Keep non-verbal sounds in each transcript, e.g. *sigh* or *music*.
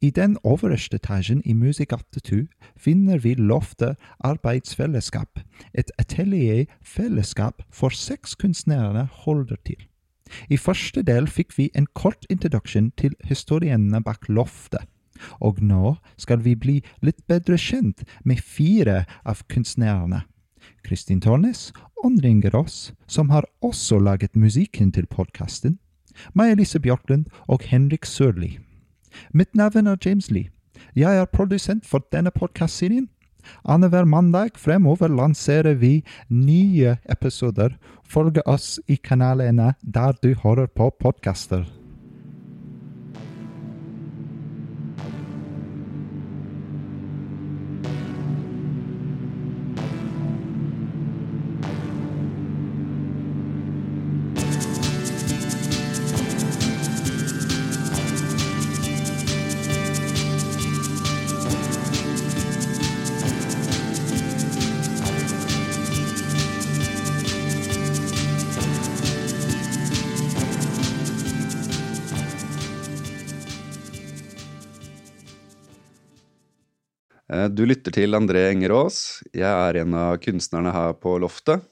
I den øverste etasjen i Musikgata 2 finner vi Loftet arbeidsfellesskap, et atelierfellesskap for seks kunstnere holder til. I første del fikk vi en kort introduksjon til historiene bak Loftet, og nå skal vi bli litt bedre kjent med fire av kunstnerne. Kristin Tornes omringer oss, som har også laget musikken til podkasten, Maja-Lise Bjørklund og Henrik Sørli. Mitt navn er James Lee. Jeg er produsent for denne podkastserien. Annenhver mandag fremover lanserer vi nye episoder. Følg oss i kanalene der du hører på podkaster. Lytter til André Engerås. Jeg er en av kunstnerne her på loftet.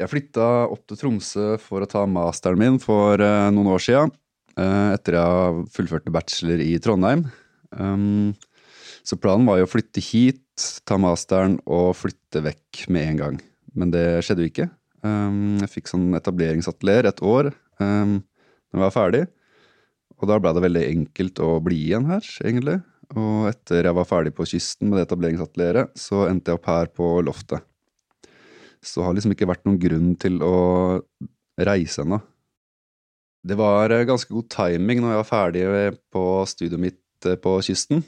Jeg flytta opp til Tromsø for å ta masteren min for eh, noen år sia. Etter jeg fullførte bachelor i Trondheim. Um, så planen var jo å flytte hit, ta masteren og flytte vekk med en gang. Men det skjedde jo ikke. Um, jeg fikk sånn etableringsatelier et år um, da jeg var ferdig. Og da ble det veldig enkelt å bli igjen her, egentlig. Og etter jeg var ferdig på kysten med det etableringsatelieret, så endte jeg opp her på loftet. Så det har liksom ikke vært noen grunn til å reise ennå. Det var eh, ganske god timing når jeg var ferdig på studioet mitt eh, på kysten.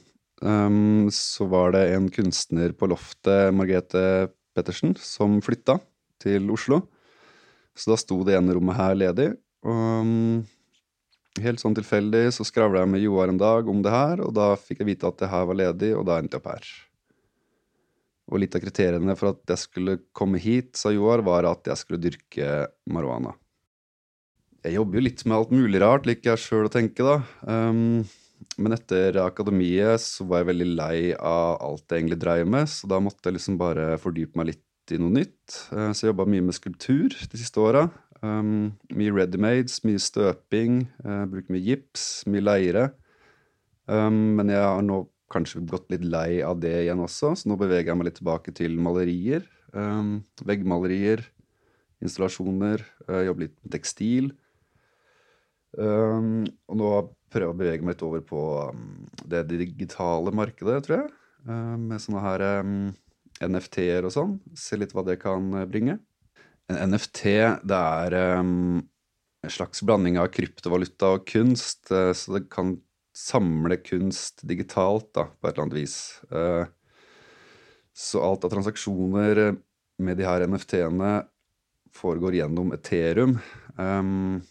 Um, så var det en kunstner på loftet, Margrethe Pettersen, som flytta til Oslo. Så da sto det ene rommet her ledig. Og um, helt sånn tilfeldig så skravla jeg med Joar en dag om det her, og da fikk jeg vite at det her var ledig, og da endte jeg opp her. Og litt av kriteriene for at jeg skulle komme hit, sa Joar, var at jeg skulle dyrke marihuana. Jeg jobber jo litt med alt mulig rart, liker jeg sjøl å tenke, da. Um, men etter akademiet så var jeg veldig lei av alt jeg egentlig dreiv med, så da måtte jeg liksom bare fordype meg litt i noe nytt. Uh, så jeg jobba mye med skulptur de siste åra. Um, mye readymades, mye støping, uh, bruker mye gips, mye leire. Um, men jeg har nå kanskje gått litt lei av det igjen også, så nå beveger jeg meg litt tilbake til malerier. Um, veggmalerier, installasjoner, uh, jobber litt med tekstil. Um, og nå prøver jeg å bevege meg litt over på det digitale markedet, tror jeg. Uh, med sånne her um, NFT-er og sånn. Se litt hva det kan uh, bringe. En NFT, det er um, en slags blanding av kryptovaluta og kunst, uh, så det kan samle kunst digitalt, da, på et eller annet vis. Uh, så alt av transaksjoner med de her NFT-ene foregår gjennom Ethereum. Um,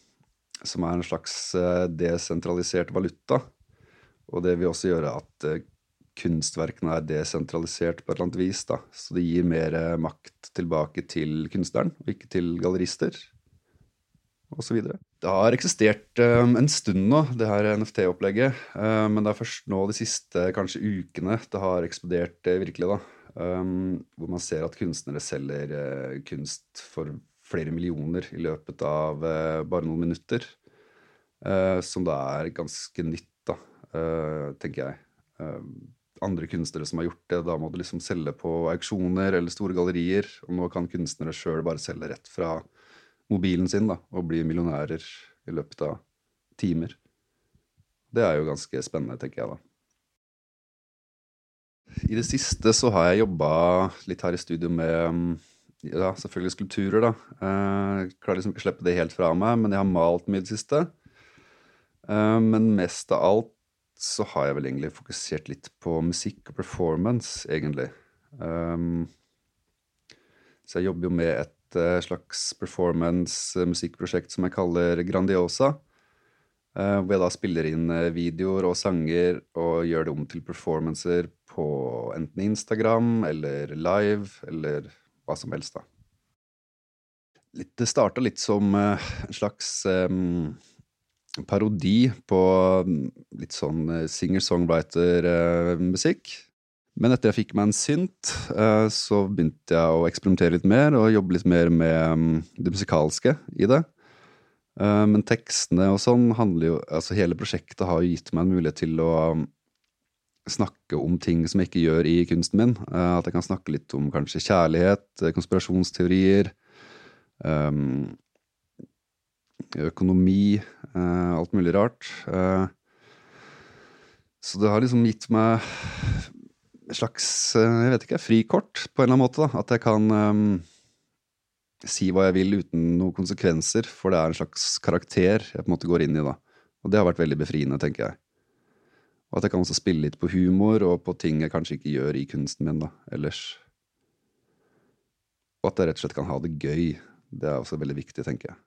som er en slags eh, desentralisert valuta. Og det vil også gjøre at eh, kunstverkene er desentralisert på et eller annet vis. Da. Så det gir mer eh, makt tilbake til kunstneren, og ikke til gallerister. Videre. det har eksistert um, en stund nå, det her NFT-opplegget. Um, men det er først nå de siste kanskje ukene det har eksplodert uh, virkelig. da. Um, hvor man ser at kunstnere selger uh, kunst for flere millioner i løpet av uh, bare noen minutter. Uh, som da er ganske nytt, da, uh, tenker jeg. Andre kunstnere som har gjort det, da må du liksom selge på auksjoner eller store gallerier. Og nå kan kunstnere sjøl bare selge rett fra mobilen sin da, og bli millionærer i løpet av timer. Det er jo ganske spennende, tenker jeg da. I det siste så har jeg jobba litt her i studio med um, ja, selvfølgelig skulpturer, da. Jeg klarer liksom ikke å slippe det helt fra meg, men jeg har malt mye i det siste. Men mest av alt så har jeg vel egentlig fokusert litt på musikk og performance, egentlig. Så jeg jobber jo med et slags performance-musikkprosjekt som jeg kaller Grandiosa. Hvor jeg da spiller inn videoer og sanger og gjør det om til performancer på enten Instagram eller live eller hva som helst, da. Litt, det starta litt som uh, en slags um, parodi på mm, litt sånn eh, singer-songwriter-musikk. Men etter jeg fikk meg en synt, eh, så begynte jeg å eksperimentere litt mer og jobbe litt mer med mm, det musikalske i det. Eh, men tekstene og sånn handler jo Altså hele prosjektet har jo gitt meg en mulighet til å mm, snakke om ting som jeg ikke gjør i kunsten min. At jeg kan snakke litt om kanskje kjærlighet, konspirasjonsteorier, økonomi, eh, alt mulig rart. Eh, så det har liksom gitt meg et slags eh, jeg vet ikke, frikort, på en eller annen måte. da, At jeg kan um, si hva jeg vil uten noen konsekvenser, for det er en slags karakter jeg på en måte går inn i. da. Og det har vært veldig befriende, tenker jeg. Og at jeg kan også spille litt på humor og på ting jeg kanskje ikke gjør i kunsten min da, ellers. Og at jeg rett og slett kan ha det gøy. Det er også veldig viktig, tenker jeg.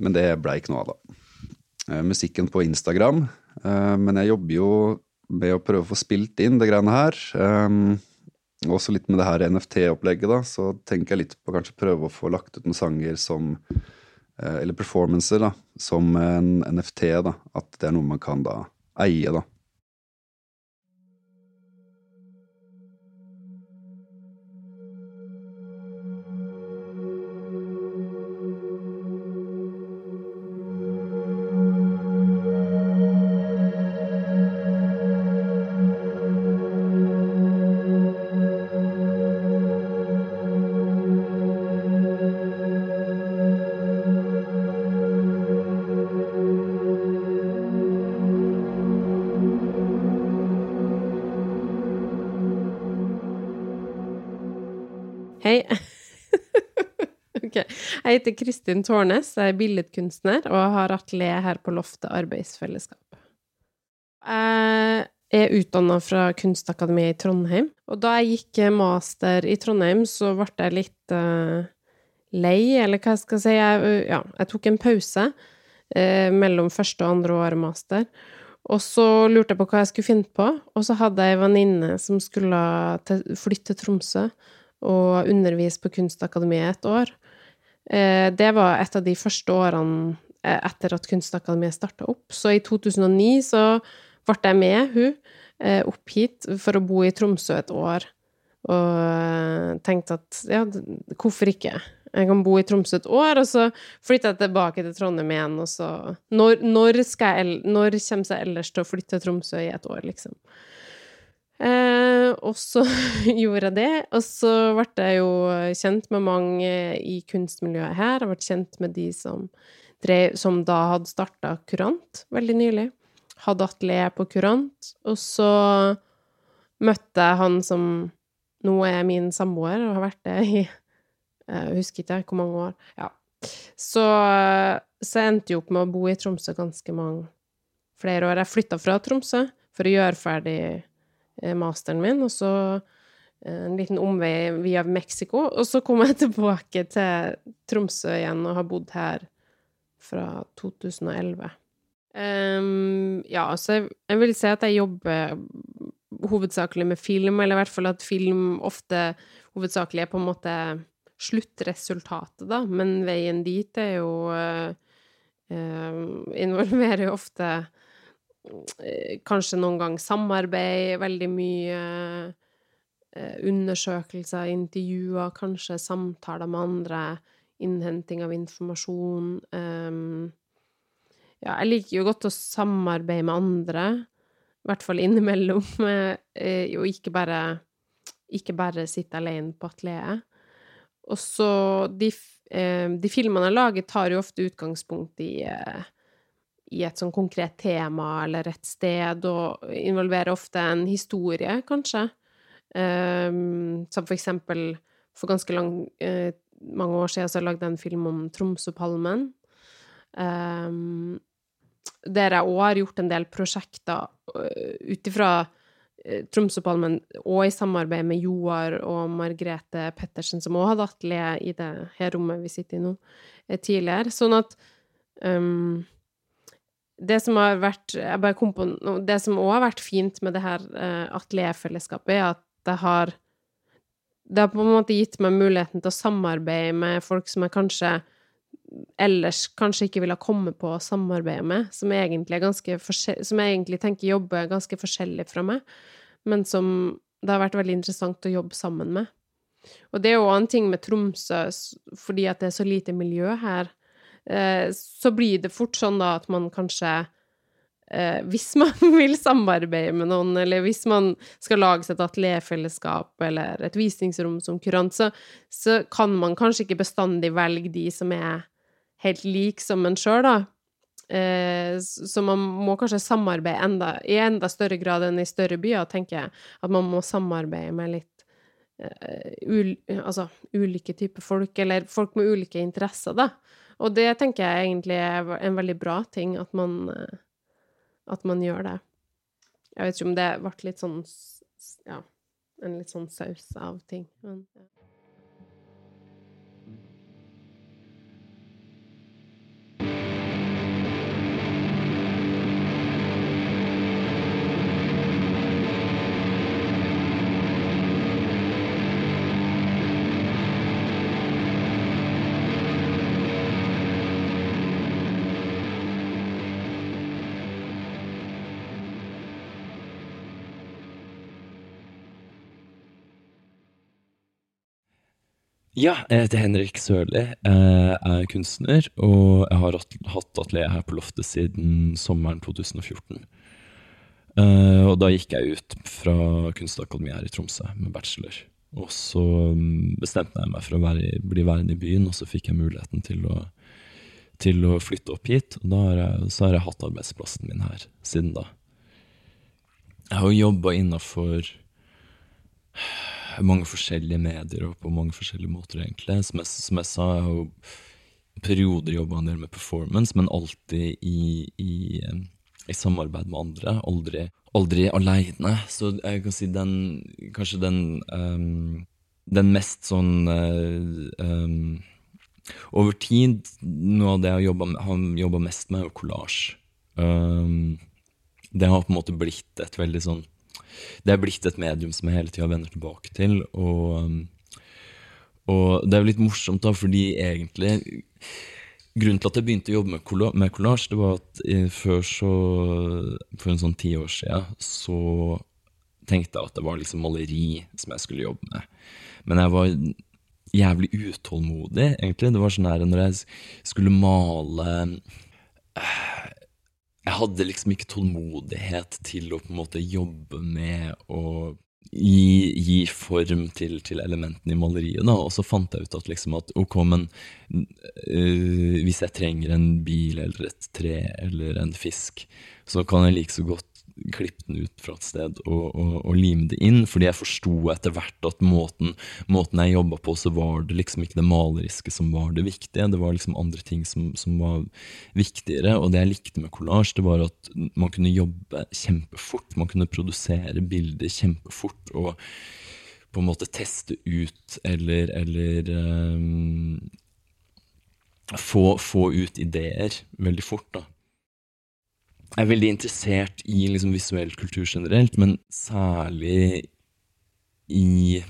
Men det blei ikke noe av, da. Eh, musikken på Instagram. Eh, men jeg jobber jo med å prøve å få spilt inn det greiene her. Um, også litt med det her NFT-opplegget, da. Så tenker jeg litt på kanskje prøve å få lagt ut noen sanger som Eller performancer, da. Som en NFT, da. At det er noe man kan da eie, da. Jeg heter Kristin Tårnes, jeg er billedkunstner og har atelier her på Loftet arbeidsfellesskap. Jeg er utdanna fra Kunstakademiet i Trondheim, og da jeg gikk master i Trondheim, så ble jeg litt uh, lei, eller hva jeg skal si. Jeg, ja, jeg tok en pause uh, mellom første og andre året master. Og så lurte jeg på hva jeg skulle finne på, og så hadde jeg ei venninne som skulle flytte til Tromsø og undervise på Kunstakademiet et år. Eh, det var et av de første årene eh, etter at Kunstakademiet starta opp. Så i 2009 så ble jeg med hun eh, opp hit for å bo i Tromsø et år. Og tenkte at ja, hvorfor ikke? Jeg kan bo i Tromsø et år, og så flytter jeg tilbake til Trondheim igjen, og så Når, når, jeg, når kommer jeg ellers til å flytte til Tromsø i et år, liksom? Eh, og så *laughs* gjorde jeg det. Og så ble jeg jo kjent med mange i kunstmiljøet her. Jeg ble kjent med de som, drev, som da hadde starta Kurant veldig nylig. Hadde atelier på Kurant. Og så møtte jeg han som nå er min samboer, og har vært det i Jeg husker ikke hvor mange år. Ja. Så, så jeg endte jo opp med å bo i Tromsø ganske mange flere år. Jeg flytta fra Tromsø for å gjøre ferdig Eh, masteren min, og så eh, en liten omvei via Mexico. Og så kom jeg *laughs* tilbake til Tromsø igjen og har bodd her fra 2011. Um, ja, så jeg, jeg, vil si at jeg jobber hovedsakelig med film, eller i hvert fall at film ofte hovedsakelig er på en måte sluttresultatet, da, men veien dit er jo uh, uh, Involverer jo ofte Eh, kanskje noen gang samarbeid, veldig mye eh, undersøkelser, intervjuer, kanskje samtaler med andre, innhenting av informasjon. Um, ja, jeg liker jo godt å samarbeide med andre, i hvert fall innimellom, *laughs* eh, og ikke bare, ikke bare sitte alene på atelieret. Og så de, de, filmene jeg lager, tar jo ofte utgangspunkt i i et sånn konkret tema eller et sted, og involverer ofte en historie, kanskje. Um, som for eksempel for ganske lang, uh, mange år siden så lagde jeg en film om Tromsøpalmen. Um, der jeg òg har gjort en del prosjekter uh, ut ifra uh, Tromsøpalmen, og i samarbeid med Joar og Margrethe Pettersen, som òg hadde atelier i det her rommet vi sitter i nå, tidligere. Sånn at um, det som har vært Jeg bare kom på Det som òg har vært fint med det her uh, atelierfellesskapet, er at det har Det har på en måte gitt meg muligheten til å samarbeide med folk som jeg kanskje ellers kanskje ikke ville ha kommet på å samarbeide med, som egentlig, som jeg egentlig tenker jobber ganske forskjellig fra meg, men som det har vært veldig interessant å jobbe sammen med. Og det er jo en ting med Tromsø, fordi at det er så lite miljø her, så blir det fort sånn da at man kanskje eh, Hvis *laughs* man vil samarbeide med noen, eller hvis man skal lage seg et atelierfellesskap eller et visningsrom som kurant, så, så kan man kanskje ikke bestandig velge de som er helt like som en sjøl, da. Eh, så man må kanskje samarbeide enda, i enda større grad enn i større byer, tenker jeg. At man må samarbeide med litt uh, ul, altså, ulike typer folk, eller folk med ulike interesser, da. Og det tenker jeg egentlig er en veldig bra ting, at man, uh, at man gjør det. Jeg vet ikke om det ble litt sånn Ja, en litt sånn saus av ting. Men, ja. Ja, jeg heter Henrik Sørli. Jeg er kunstner, og jeg har hatt atelier her på loftet siden sommeren 2014. Eh, og da gikk jeg ut fra Kunstakademiet her i Tromsø med bachelor. Og så mm, bestemte jeg meg for å være, bli værende i byen, og så fikk jeg muligheten til å, til å flytte opp hit. Og da har jeg, så har jeg hatt arbeidsplassen min her siden da. Jeg har jo jobba innafor mange forskjellige medier og på mange forskjellige måter, egentlig. Som jeg, som jeg sa, jeg har jo perioder jobba en del med performance, men alltid i, i, i samarbeid med andre. Aldri, aldri aleine. Så jeg kan si den Kanskje den um, Den mest sånn uh, um, Over tid, noe av det jeg har jobba mest med, er jo collage. Um, det har på en måte blitt et veldig sånn det er blitt et medium som jeg hele tida vender tilbake til. Og, um, og, det er jo litt morsomt, da, fordi egentlig Grunnen til at jeg begynte å jobbe med collage, det var at før så For en sånn ti år siden så tenkte jeg at det var liksom maleri som jeg skulle jobbe med. Men jeg var jævlig utålmodig, egentlig. Det var sånn her når jeg skulle male jeg hadde liksom ikke tålmodighet til å på en måte jobbe med å gi, gi form til, til, elementene i maleriet. da, Og så fant jeg ut at liksom at ok, men uh, hvis jeg trenger en bil eller et tre eller en fisk, så kan jeg like så godt klippe den ut fra et sted og, og, og lime det inn. Fordi jeg forsto etter hvert at måten, måten jeg jobba på, så var det liksom ikke det maleriske som var det viktige. Det var liksom andre ting som, som var viktigere. Og det jeg likte med collage, det var at man kunne jobbe kjempefort. Man kunne produsere bilder kjempefort. og på en måte teste ut eller, eller um, få, få, ut ideer veldig fort. da jeg er veldig interessert i liksom, visuell kultur generelt, men særlig i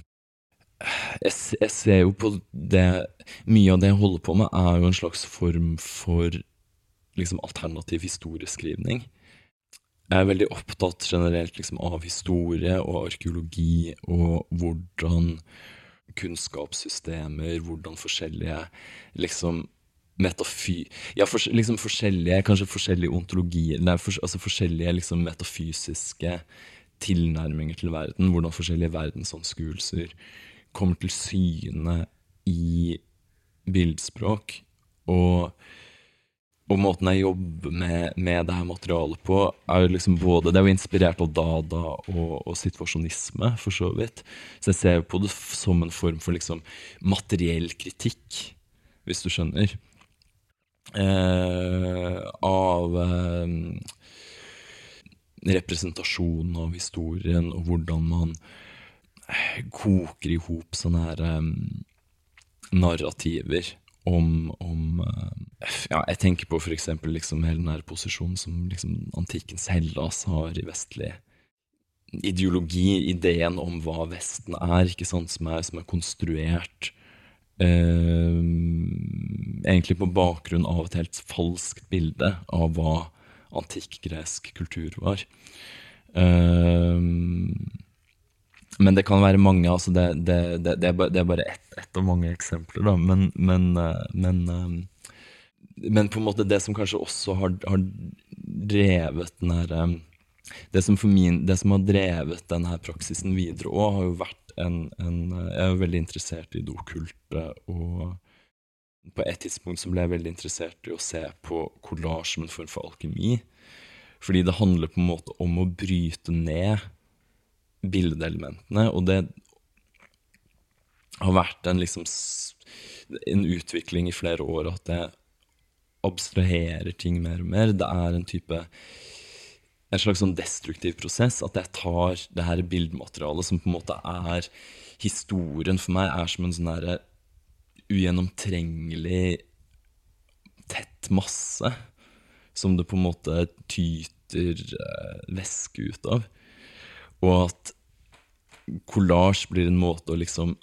jeg, jeg, ser jo på det Mye av det jeg holder på med, er jo en slags form for liksom, alternativ historieskrivning. Jeg er veldig opptatt generelt liksom, av historie og arkeologi og hvordan kunnskapssystemer, hvordan forskjellige liksom metafy... Ja, for, liksom forskjellige, kanskje forskjellige ontologier nei, for, Altså forskjellige liksom metafysiske tilnærminger til verden. Hvordan forskjellige verdensanskuelser kommer til syne i bildspråk. Og, og måten jeg jobber med, med, det her materialet på, er jo liksom både Det er jo inspirert av dada og, og situasjonisme, for så vidt. Så jeg ser på det som en form for liksom materiell kritikk, hvis du skjønner av eh, representasjonen av historien, og hvordan man eh, koker i hop sånne her narrativer om, om Ja, jeg tenker på eksempel liksom hele den her posisjonen som liksom antikkens Hellas har i vestlig ideologi, ideen om hva Vesten er, ikke sant, som er, som er konstruert eh, Egentlig på bakgrunn av et helt falskt bilde av hva antikk gresk kultur var. Eh, men det kan være mange. altså Det, det, det, det er bare, ett, et av mange eksempler. da, Men, men, eh, men, eh, men på en måte det som kanskje også har, har drevet den her eh, det som, min, det som har drevet denne praksisen videre òg, har jo vært en, en, Jeg er jo veldig interessert i det okkulte, og på et tidspunkt så ble jeg veldig interessert i å se på kollasj som en form for alkemi. Fordi det handler på en måte om å bryte ned bildeelementene, og det har vært en, liksom, en utvikling i flere år at jeg abstraherer ting mer og mer. Det er en type en slags sånn destruktiv prosess. At jeg tar det her bildematerialet som på en måte er historien for meg, er som en sånn herre ugjennomtrengelig tett masse som det på en måte tyter eh, væske ut av. Og at kollasj blir en måte å liksom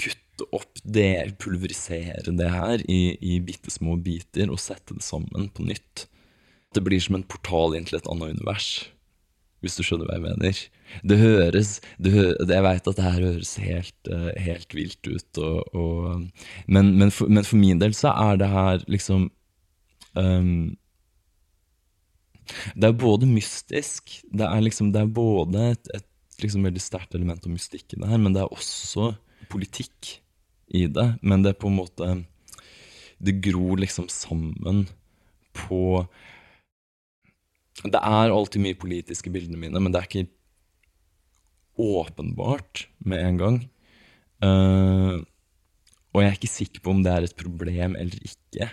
kutte opp det, pulverisere det her i, i bitte små biter og sette det sammen på nytt. Det blir som en portal inn til et annet univers, hvis du skjønner hva jeg mener. Det høres det hø Jeg veit at det her høres helt, uh, helt vilt ut, og, og, men, men, for, men, for, min del så er det her liksom um, Det er både mystisk Det er liksom Det er både et, et liksom veldig sterkt element av mystikk i det her, men det er også politikk i det. Men det er på en måte Det gror liksom sammen på det er alltid mye politisk i bildene mine, men det er ikke åpenbart med en gang. Uh, og jeg er ikke sikker på om det er et problem eller ikke.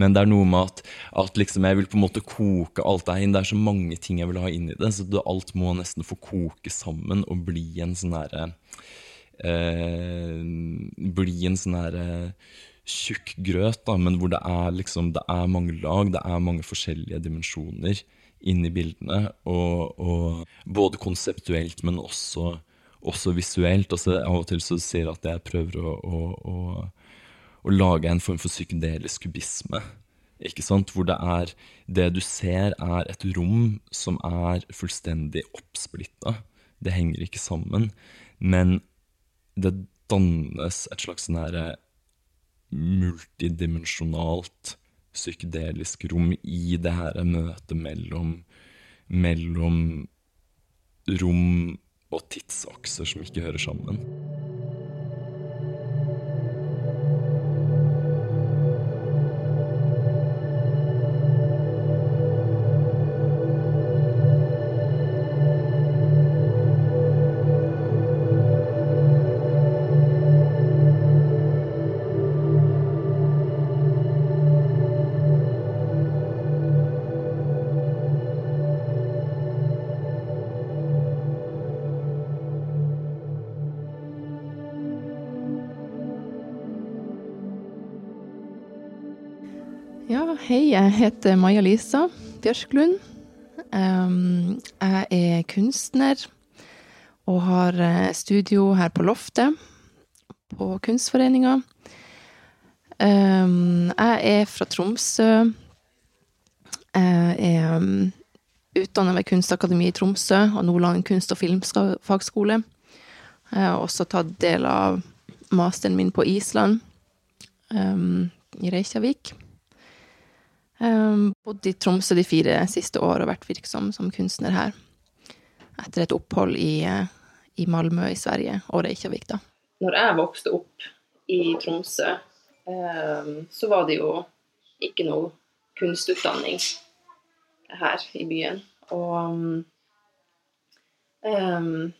Men det er noe med at, at liksom jeg vil på en måte koke alt det inn. Det er så mange ting jeg vil ha inn i det, så alt må nesten få koke sammen og bli en sånn herre uh, Bli en sånn herre tjukk grøt, da, men hvor det er liksom Det er mange lag, det er mange forskjellige dimensjoner inn i bildene. Og, og både konseptuelt, men også, også visuelt. Altså, av og til så sier jeg at jeg prøver å, å, å, å, lage en form for psykedelisk kubisme. Ikke sant? Hvor det er Det du ser, er et rom som er fullstendig oppsplitta. Det henger ikke sammen. Men det dannes et slags sånn herre multidimensjonalt psykedelisk rom i det her møtet mellom, mellom rom og tidsakser som ikke hører sammen. Hei, jeg heter Maja-Lisa Bjørklund. Um, jeg er kunstner og har eh, studio her på Loftet, på Kunstforeninga. Jeg er fra Tromsø. Jeg er utdanna ved Kunstakademiet i Tromsø og Nordland kunst- og filmfagskole. Jeg har også tatt del av masteren min på Island, i Reykjavik. Um, bodd i Tromsø de fire siste år og vært virksom som kunstner her. Etter et opphold i, uh, i Malmö i Sverige og Reykjavik, da. Når jeg vokste opp i Tromsø, um, så var det jo ikke noe kunstutdanning her i byen. Og um,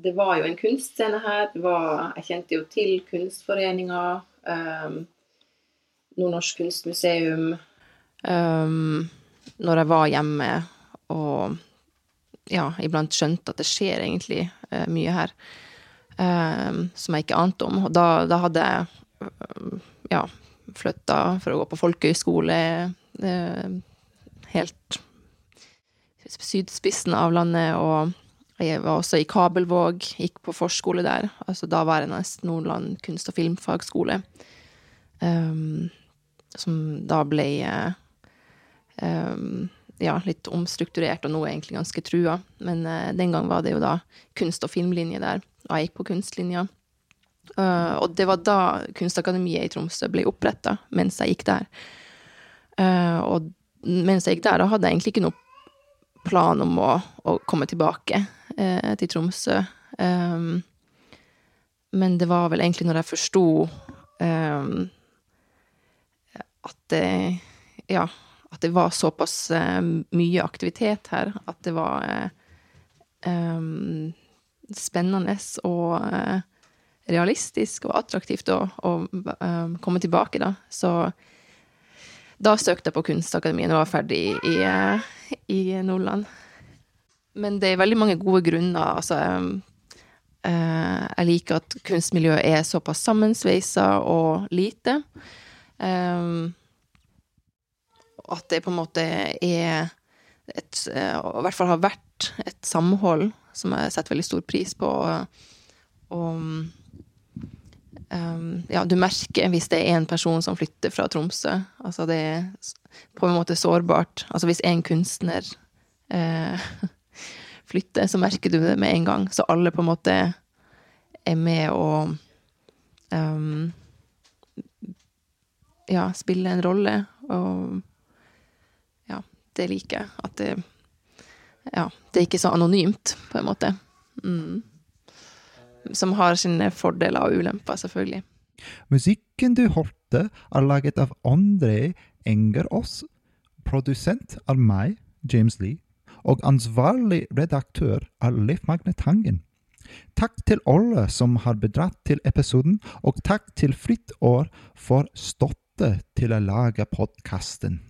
det var jo en kunstscene her. Var, jeg kjente jo til Kunstforeninga. Um, Nordnorsk kunstmuseum. Um, når jeg var hjemme og ja, iblant skjønte at det skjer egentlig uh, mye her um, som jeg ikke ante om. Og da, da hadde jeg uh, ja, flytta for å gå på folkehøyskole uh, helt sydspissen av landet og Jeg var også i Kabelvåg, gikk på forskole der. Altså daværende Nordland kunst- og filmfagskole. Um, som da ble um, ja, litt omstrukturert, og nå er egentlig ganske trua. Men uh, den gang var det jo da kunst- og filmlinje der, og jeg gikk på kunstlinja. Og det var da Kunstakademiet i Tromsø ble oppretta, mens jeg gikk der. Og mens jeg gikk der, da hadde jeg egentlig ikke noe plan om å, å komme tilbake til Tromsø. Men det var vel egentlig når jeg forsto um, at det Ja at det var såpass uh, mye aktivitet her at det var um, spennende og realistisk og attraktivt å, å komme tilbake, da. Så da søkte jeg på Kunstakademiet og var ferdig i, i, Nordland. Men det er veldig mange gode grunner. Altså, jeg liker at kunstmiljøet er såpass sammensveisa og lite. Um, at det på en måte er et eh, Og i hvert fall har vært et samhold som jeg setter veldig stor pris på. Og um, ja, du merker hvis det er én person som flytter fra Tromsø. Altså det er på en måte sårbart. Altså hvis en kunstner eh, *laughs* flytter, så merker du det med en gang. Så alle på en måte er med og um, ja, spiller en rolle. Og ja, det liker jeg. At det Ja, det er ikke så anonymt, på en måte. Mm. Som har sine fordeler og ulemper, selvfølgelig. Musikken du hørte, er laget av André Engerås, produsent av meg, James Lee, og ansvarlig redaktør er Leif Magne Tangen. Takk til alle som har bidratt til episoden, og takk til Fritt År for støtte til å lage podkasten.